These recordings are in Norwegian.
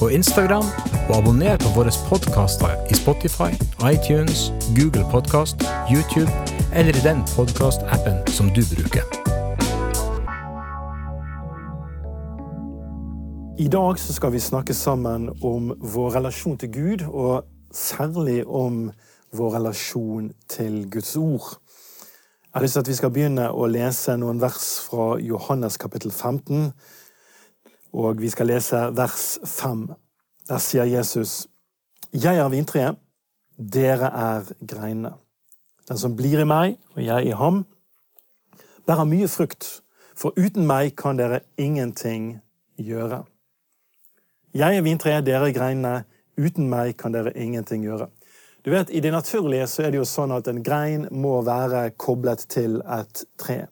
og Instagram, og abonner på våre podkaster i Spotify, iTunes, Google Podkast, YouTube eller i den podkastappen som du bruker. I dag skal vi snakke sammen om vår relasjon til Gud, og særlig om vår relasjon til Guds ord. Jeg har lyst til at vi skal begynne å lese noen vers fra Johannes kapittel 15. Og vi skal lese vers 5. Der sier Jesus, Jeg er vintreet, dere er greinene. Den som blir i meg, og jeg i ham, bærer mye frukt, for uten meg kan dere ingenting gjøre. Jeg er vintreet, dere er greinene. Uten meg kan dere ingenting gjøre. Du vet, I det naturlige så er det jo sånn at en grein må være koblet til et tre.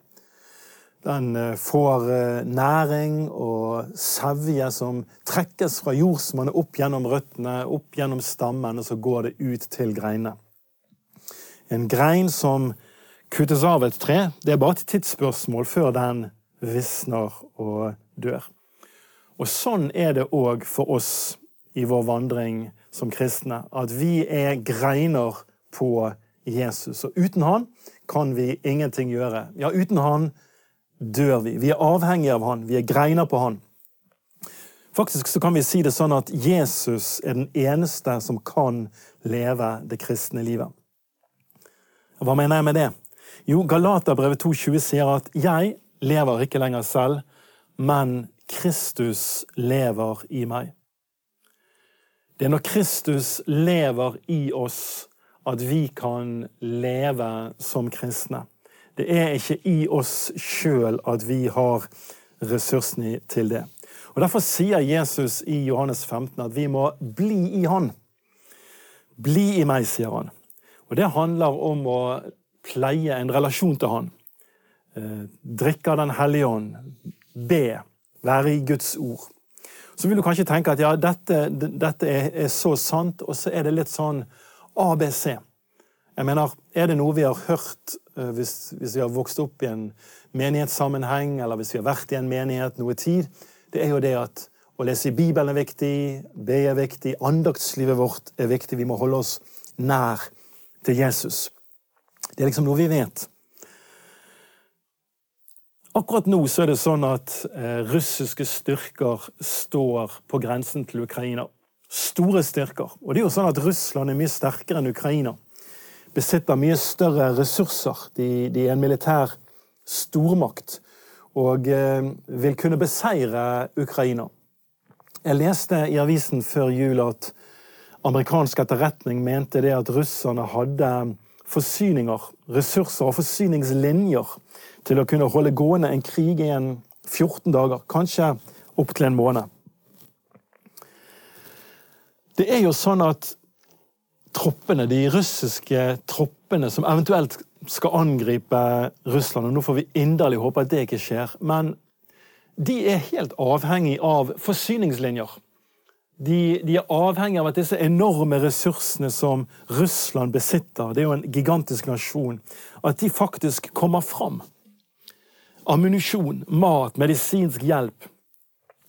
Den eh, får eh, næring og sevje som trekkes fra jordsmonnet opp gjennom røttene, opp gjennom stammen, og så går det ut til greinene. En grein som kuttes av et tre, det er bare et tidsspørsmål før den visner og dør. Og sånn er det òg for oss i vår vandring som kristne, at vi er greiner på Jesus. Og uten han kan vi ingenting gjøre. Ja, uten han dør vi. Vi er avhengige av han. Vi er greiner på han. Faktisk så kan vi si det sånn at Jesus er den eneste som kan leve det kristne livet. Hva mener jeg med det? Jo, Galaterbrevet 2,20 sier at 'jeg lever ikke lenger selv, men Kristus lever i meg'. Det er når Kristus lever i oss, at vi kan leve som kristne. Det er ikke i oss sjøl at vi har ressursene til det. Og Derfor sier Jesus i Johannes 15 at vi må bli i Han. Bli i meg, sier han. Og det handler om å pleie en relasjon til Han. Eh, drikke av Den hellige ånd. Be. Være i Guds ord. Så vil du kanskje tenke at ja, dette, dette er, så sant, og så er det litt sånn ABC. Jeg mener, Er det noe vi har hørt eh, hvis, hvis vi har vokst opp i en menighetssammenheng, eller hvis vi har vært i en menighet noe tid, det er jo det at å lese i Bibelen er viktig, be er viktig, andaktslivet vårt er viktig. Vi må holde oss nær til Jesus. Det er liksom noe vi vet. Akkurat nå så er det sånn at eh, russiske styrker står på grensen til Ukraina. Store styrker. Og det er jo sånn at Russland er mye sterkere enn Ukraina. Besitter mye større ressurser. De, de er en militær stormakt og eh, vil kunne beseire Ukraina. Jeg leste i avisen før jul at amerikansk etterretning mente det at russerne hadde forsyninger, ressurser og forsyningslinjer til å kunne holde gående en krig i en 14 dager, kanskje opptil en måned. Det er jo sånn at troppene, de russiske troppene som eventuelt skal angripe Russland, og nå får vi inderlig håpe at det ikke skjer, men de er helt avhengig av forsyningslinjer. De, de, er avhengig av at disse enorme ressursene som Russland besitter, det er jo en gigantisk nasjon, at de faktisk kommer fram. Ammunisjon, mat, medisinsk hjelp.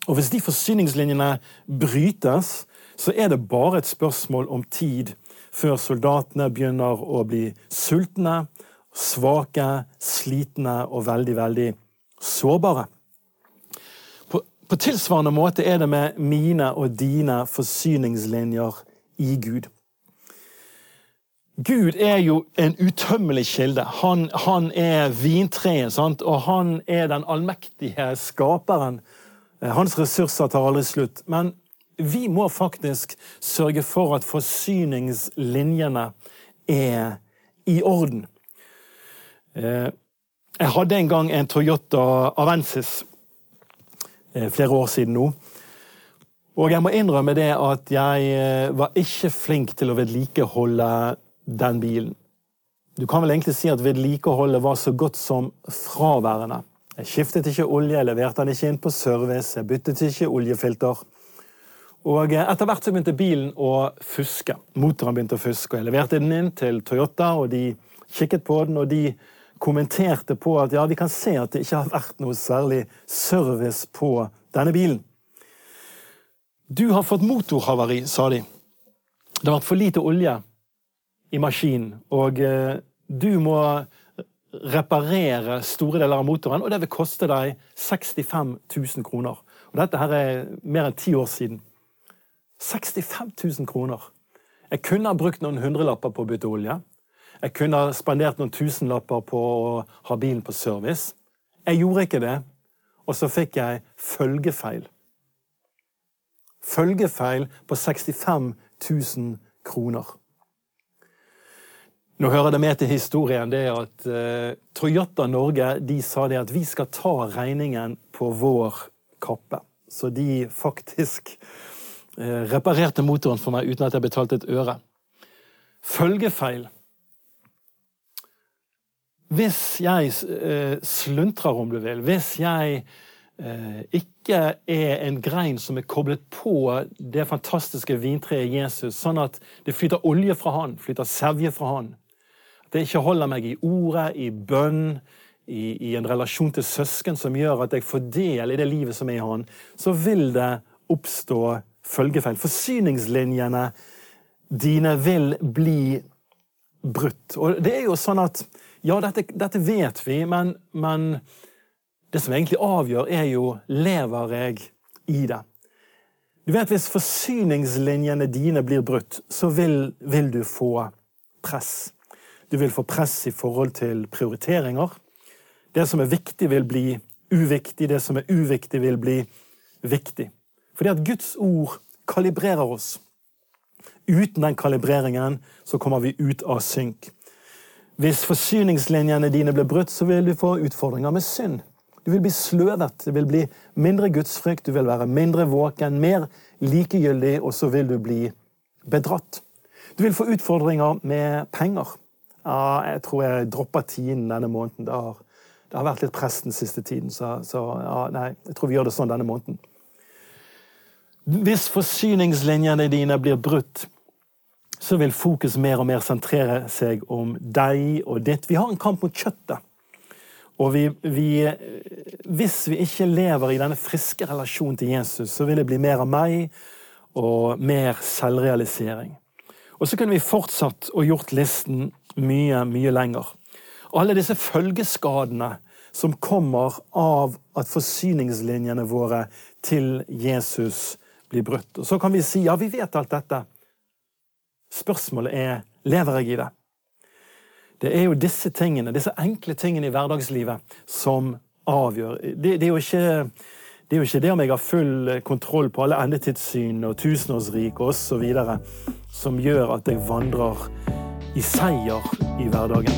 Og hvis de forsyningslinjene brytes, så er det bare et spørsmål om tid før soldatene begynner å bli sultne, svake, slitne og veldig, veldig sårbare. På tilsvarende måte er det med mine og dine forsyningslinjer i Gud. Gud er jo en utømmelig kilde. Han, han er vintreet, sant? og han er den allmektige skaperen. Hans ressurser tar aldri slutt. Men vi må faktisk sørge for at forsyningslinjene er i orden. Eh, jeg hadde en gang en Toyota Avensis Eh, flere år siden nå. Og jeg må innrømme det at jeg eh, var ikke flink til å vedlikeholde den bilen. Du kan vel egentlig si at vedlikeholdet var så godt som fraværende. Jeg skiftet ikke olje, jeg leverte den ikke inn på service, jeg byttet ikke oljefilter. Og Etter hvert så begynte bilen å fuske. Motoren begynte å fuske. og Jeg leverte den inn til Toyota, og de kikket på den, og de kommenterte på at ja, vi kan se at det ikke har vært noe særlig service på denne bilen. Du har fått motorhavari, sa de. Det har vært for lite olje i maskinen, og eh, du må reparere store deler av motoren, og det vil koste deg 65 000 kroner. Og dette her er mer enn ti år siden. 65 000 kroner. Jeg kunne ha brukt noen hundrelapper på å bytte olje. Jeg kunne ha spandert noen tusenlapper på å ha bilen på service. Jeg gjorde ikke det, og så fikk jeg følgefeil. Følgefeil på 65 000 kroner. Nå hører det med til historien det at uh, Toyota Norge de sa det at vi skal ta regningen på vår kappe. Så de faktisk reparerte motoren for meg uten at jeg betalte et øre. Følgefeil. Hvis jeg uh, sluntrer, om du vil, hvis jeg ikke er en grein som er koblet på det fantastiske vintreet Jesus, sånn at det flyter olje fra han, flyter sevje fra han, at jeg ikke holder meg i ordet, i bønn, i, i, en relasjon til søsken som gjør at jeg får del i det livet som er i Han, så vil det oppstå følgefeil. Forsyningslinjene dine vil bli brutt. Og det er jo sånn at Ja, dette, dette vet vi, men, men det som egentlig avgjør, er jo lever jeg i det. Du vet, Hvis forsyningslinjene dine blir brutt, så vil, vil du få press. Du vil få press i forhold til prioriteringer. Det som er viktig, vil bli uviktig. Det som er uviktig, vil bli viktig. Fordi at Guds ord kalibrerer oss. Uten den kalibreringen så kommer vi ut av synk. Hvis forsyningslinjene dine blir brutt, så vil du få utfordringer med synd. Du vil bli sløvet, det vil bli mindre gudsfrykt, du vil være mindre våken, mer likegyldig, og så vil du bli bedratt. Du vil få utfordringer med penger. Ja, jeg tror jeg dropper tiden denne måneden. Det har, det har, vært litt press den siste tiden, så, så ja, nei, jeg tror vi gjør det sånn denne måneden. Hvis forsyningslinjene dine blir brutt, så vil fokus mer og mer sentrere seg om deg og ditt. Vi har en kamp mot kjøttet. Og vi, vi, hvis vi ikke lever i denne friske relasjonen til Jesus, så vil det bli mer av meg og mer selvrealisering. Og så kunne vi fortsatt og gjort listen mye, mye lenger. Alle disse følgeskadene som kommer av at forsyningslinjene våre til Jesus blir brutt. Og Så kan vi si ja, vi vet alt dette. Spørsmålet er lever jeg i det. Det er jo disse tingene, disse enkle tingene i hverdagslivet som avgjør. Det, det, er, jo ikke, det er jo ikke det om jeg har full kontroll på alle endetidssyn og tusenårsrik osv. som gjør at jeg vandrer i seier i hverdagen.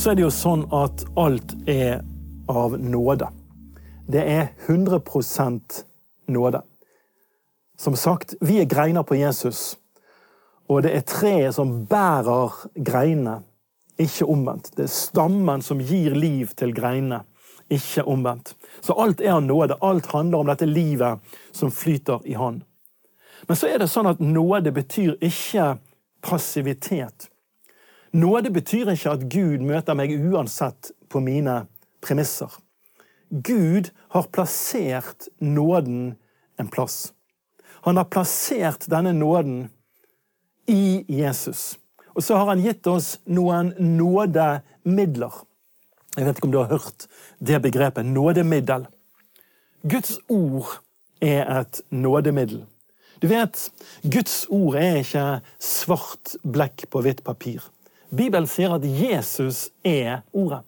Så er det jo sånn at alt er av nåde. Det er 100% nåde. Som sagt, vi er greiner på Jesus, og det er treet som bærer greinene, ikke omvendt. Det er stammen som gir liv til greinene ikke omvendt. Så alt er av nåde. Alt handler om dette livet som flyter i Han. Men så er det sånn at nåde betyr ikke passivitet. Nåde betyr ikke at Gud møter meg uansett på mine premisser. Gud har plassert nåden en plass. Han har plassert denne nåden i Jesus. Og så har han gitt oss noen nådemidler. Jeg vet ikke om du har hørt det begrepet. Nådemiddel. Guds ord er et nådemiddel. Du vet, Guds ord er ikke svart blekk på hvitt papir. Bibelen sier at Jesus er ordet.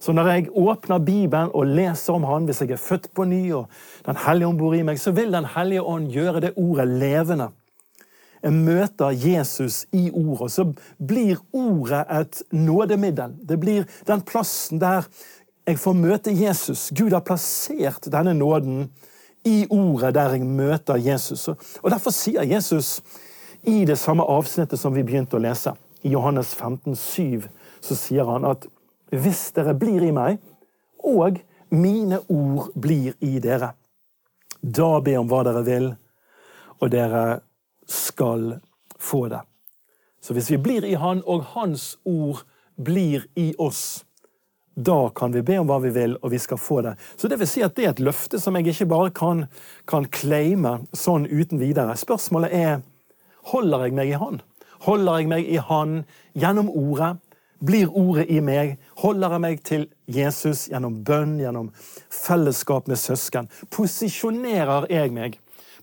Så når jeg åpner Bibelen og leser om han, hvis jeg er født på ny, og Den hellige ånd bor i meg, så vil Den hellige ånd gjøre det ordet levende jeg møter Jesus i ordet, så blir ordet et nådemiddel. Det blir den plassen der jeg får møte Jesus. Gud har plassert denne nåden I ordet der jeg møter Jesus. Og Derfor sier Jesus i det samme avsnittet som vi begynte å lese, i Johannes 15, 7, så sier han at hvis dere blir i meg, og mine ord blir i dere, da be om hva dere vil, og dere skal få det. Så hvis vi blir i Han, og Hans ord blir i oss, da kan vi be om hva vi vil, og vi skal få det. Så Det vil si at det er et løfte som jeg ikke bare kan, kan claime sånn uten videre. Spørsmålet er holder jeg meg i Han? Holder jeg meg i Han gjennom ordet? Blir ordet i meg? Holder jeg meg til Jesus gjennom bønn, gjennom fellesskap med søsken? Posisjonerer jeg meg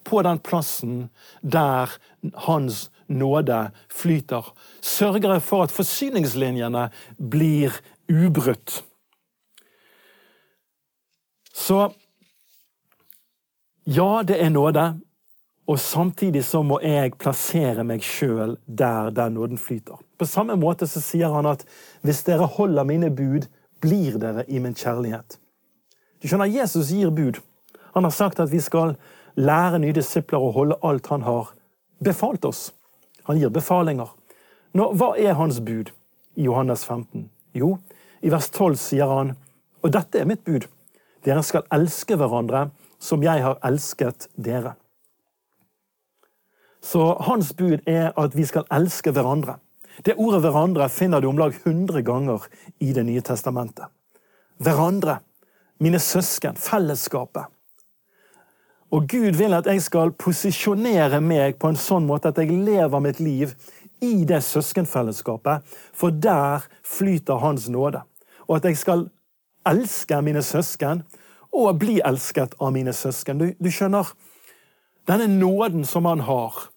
på den plassen der Hans nåde flyter? Sørger jeg for at forsyningslinjene blir ubrutt? Så ja, det er nåde, og samtidig så må jeg plassere meg sjøl der den nåden flyter. På samme måte så sier han at hvis dere holder mine bud, blir dere i min kjærlighet. Du skjønner, Jesus gir bud. Han har sagt at vi skal lære nye disipler å holde alt han har befalt oss. Han gir befalinger. Nå, hva er hans bud i Johannes 15? Jo, i vers 12 sier han, og dette er mitt bud, dere skal elske hverandre som jeg har elsket dere. Så hans bud er at vi skal elske hverandre. Det ordet 'hverandre' finner du om lag 100 ganger i Det nye testamentet. Hverandre, mine søsken, fellesskapet. Og Gud vil at jeg skal posisjonere meg på en sånn måte at jeg lever mitt liv i det søskenfellesskapet, for der flyter Hans nåde. Og at jeg skal elske mine søsken og bli elsket av mine søsken. Du, du skjønner, denne nåden som han har,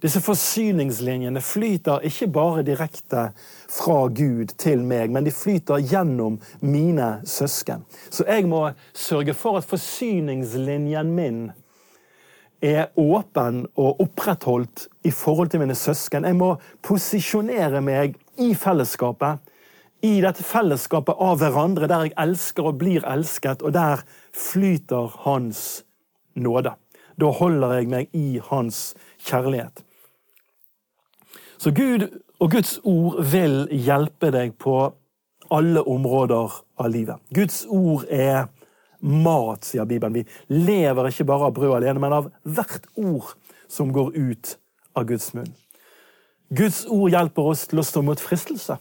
disse forsyningslinjene flyter ikke bare direkte fra Gud til meg, men de flyter gjennom mine søsken. Så jeg må sørge for at forsyningslinjen min er åpen og opprettholdt i forhold til mine søsken. Jeg må posisjonere meg i fellesskapet, i dette fellesskapet av hverandre, der jeg elsker og blir elsket, og der flyter Hans nåde. Da holder jeg meg i Hans kjærlighet. Så Gud og Guds ord vil hjelpe deg på alle områder av livet. Guds ord er mat, sier Bibelen. Vi lever ikke bare av brød alene, men av hvert ord som går ut av Guds munn. Guds ord hjelper oss til å stå mot fristelse.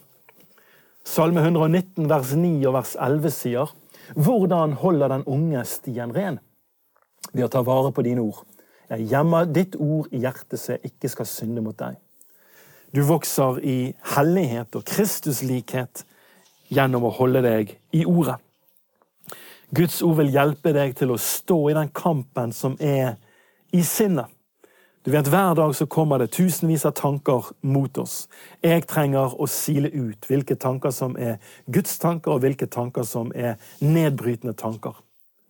Salme 119, vers 9 og vers 11 sier Hvordan holder den unge stien ren? Ved å ta vare på dine ord. Jeg gjemmer ditt ord i hjertet så jeg ikke skal synde mot deg. Du vokser i hellighet og Kristuslikhet gjennom å holde deg i ordet. Guds ord vil hjelpe deg til å stå i den kampen som er i sinnet. Du vet, Hver dag så kommer det tusenvis av tanker mot oss. Jeg trenger å sile ut hvilke tanker som er Guds tanker, og hvilke tanker som er nedbrytende tanker.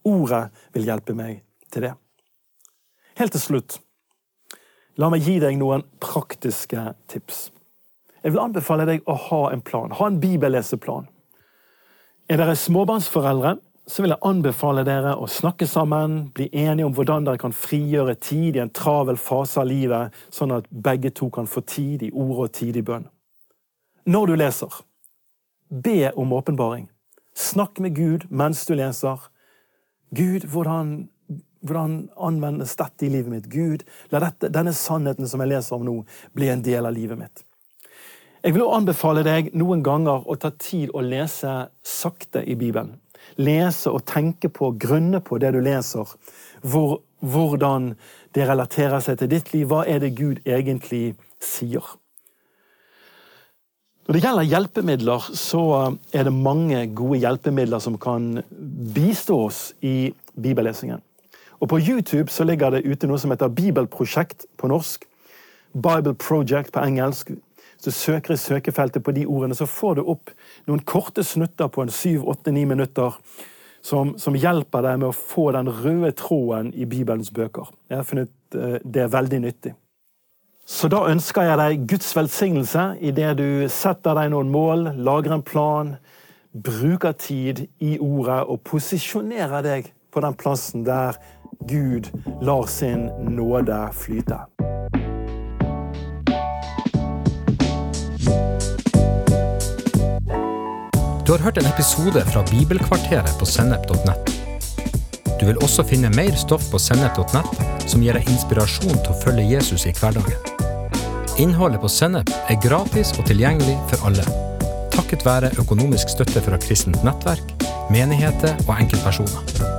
Ordet vil hjelpe meg til det. Helt til slutt La meg gi deg noen praktiske tips. Jeg vil anbefale deg å ha en plan. Ha en bibelleseplan. Er dere småbarnsforeldre, så vil jeg anbefale dere å snakke sammen, bli enige om hvordan dere kan frigjøre tid i en travel fase av livet, sånn at begge to kan få tid i ord og tid i bønn. Når du leser, be om åpenbaring. Snakk med Gud mens du leser. Gud, hvordan hvordan anvendes dette i livet mitt? Gud, la dette, denne sannheten som jeg leser om nå, bli en del av livet mitt. Jeg vil også anbefale deg noen ganger å ta tid å lese sakte i Bibelen. Lese og tenke på, grunne på det du leser. Hvor, hvordan det relaterer seg til ditt liv. Hva er det Gud egentlig sier? Når det gjelder hjelpemidler, så er det mange gode hjelpemidler som kan bistå oss i bibellesingen. Og På YouTube så ligger det ute noe som heter Bibelprosjekt på norsk. Bible Project på engelsk. Så søker i søkefeltet på de ordene, så får du opp noen korte snutter på en syv, åtte, ni minutter som, som, hjelper deg med å få den røde tråden i Bibelens bøker. Jeg har funnet uh, det veldig nyttig. Så da ønsker jeg deg Guds velsignelse i det du setter deg noen mål, lager en plan, bruker tid i ordet og posisjonerer deg på den plassen der Gud lar sin nåde flyte. Du har hørt en episode fra Bibelkvarteret på sennep.nett. Du vil også finne mer stoff på sennep.nett som gir deg inspirasjon til å følge Jesus i hverdagen. Innholdet på Sennep er gratis og tilgjengelig for alle, takket være økonomisk støtte fra kristent nettverk, menigheter og enkeltpersoner.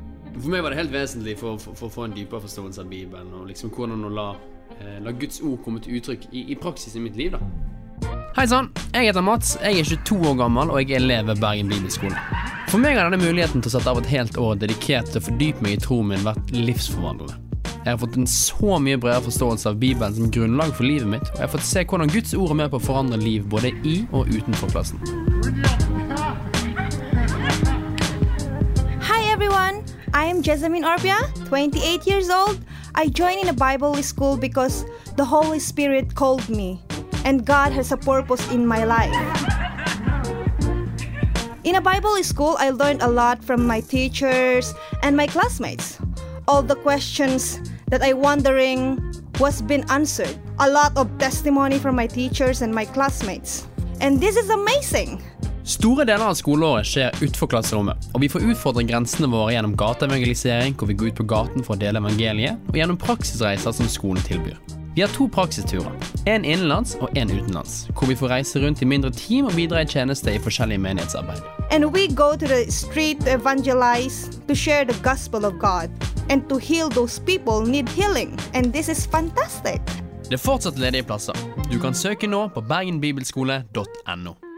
For meg var det helt vesentlig for, å få en dypere forståelse av Bibelen, og liksom hvordan å la, eh, la Guds ord komme til uttrykk i, i praksis i mitt liv. da. Hei sann, jeg heter Mats, jeg er 22 år gammel og jeg er elev ved Bergen bibelskole. For meg har denne muligheten til å sette av et helt år dedikert til å fordype meg i troen min vært livsforvandlende. Jeg har fått en så mye bredere forståelse av Bibelen som grunnlag for livet mitt, og jeg har fått se hvordan Guds ord er med på å forandre liv både i og utenfor klassen. I am Jessamine Orbia, 28 years old. I joined in a Bible school because the Holy Spirit called me, and God has a purpose in my life. In a Bible school, I learned a lot from my teachers and my classmates. All the questions that I wondering was been answered. A lot of testimony from my teachers and my classmates. And this is amazing. Store deler av skoleåret skjer utenfor klasserommet, og vi får utfordre grensene våre gjennom gateevangelisering, hvor vi går ut på gaten for å dele evangeliet, og gjennom praksisreiser som skolen tilbyr. Vi har to praksisturer, en innenlands og en utenlands, hvor vi får reise rundt i mindre team og bidra i tjeneste i forskjellige menighetsarbeid. And we go to the street to evangelize, to share the gospel of God, and to heal those people need healing. And this is fantastic. Det er fortsatt ledige plasser. Du kan søke nå på bergenbibelskole.no.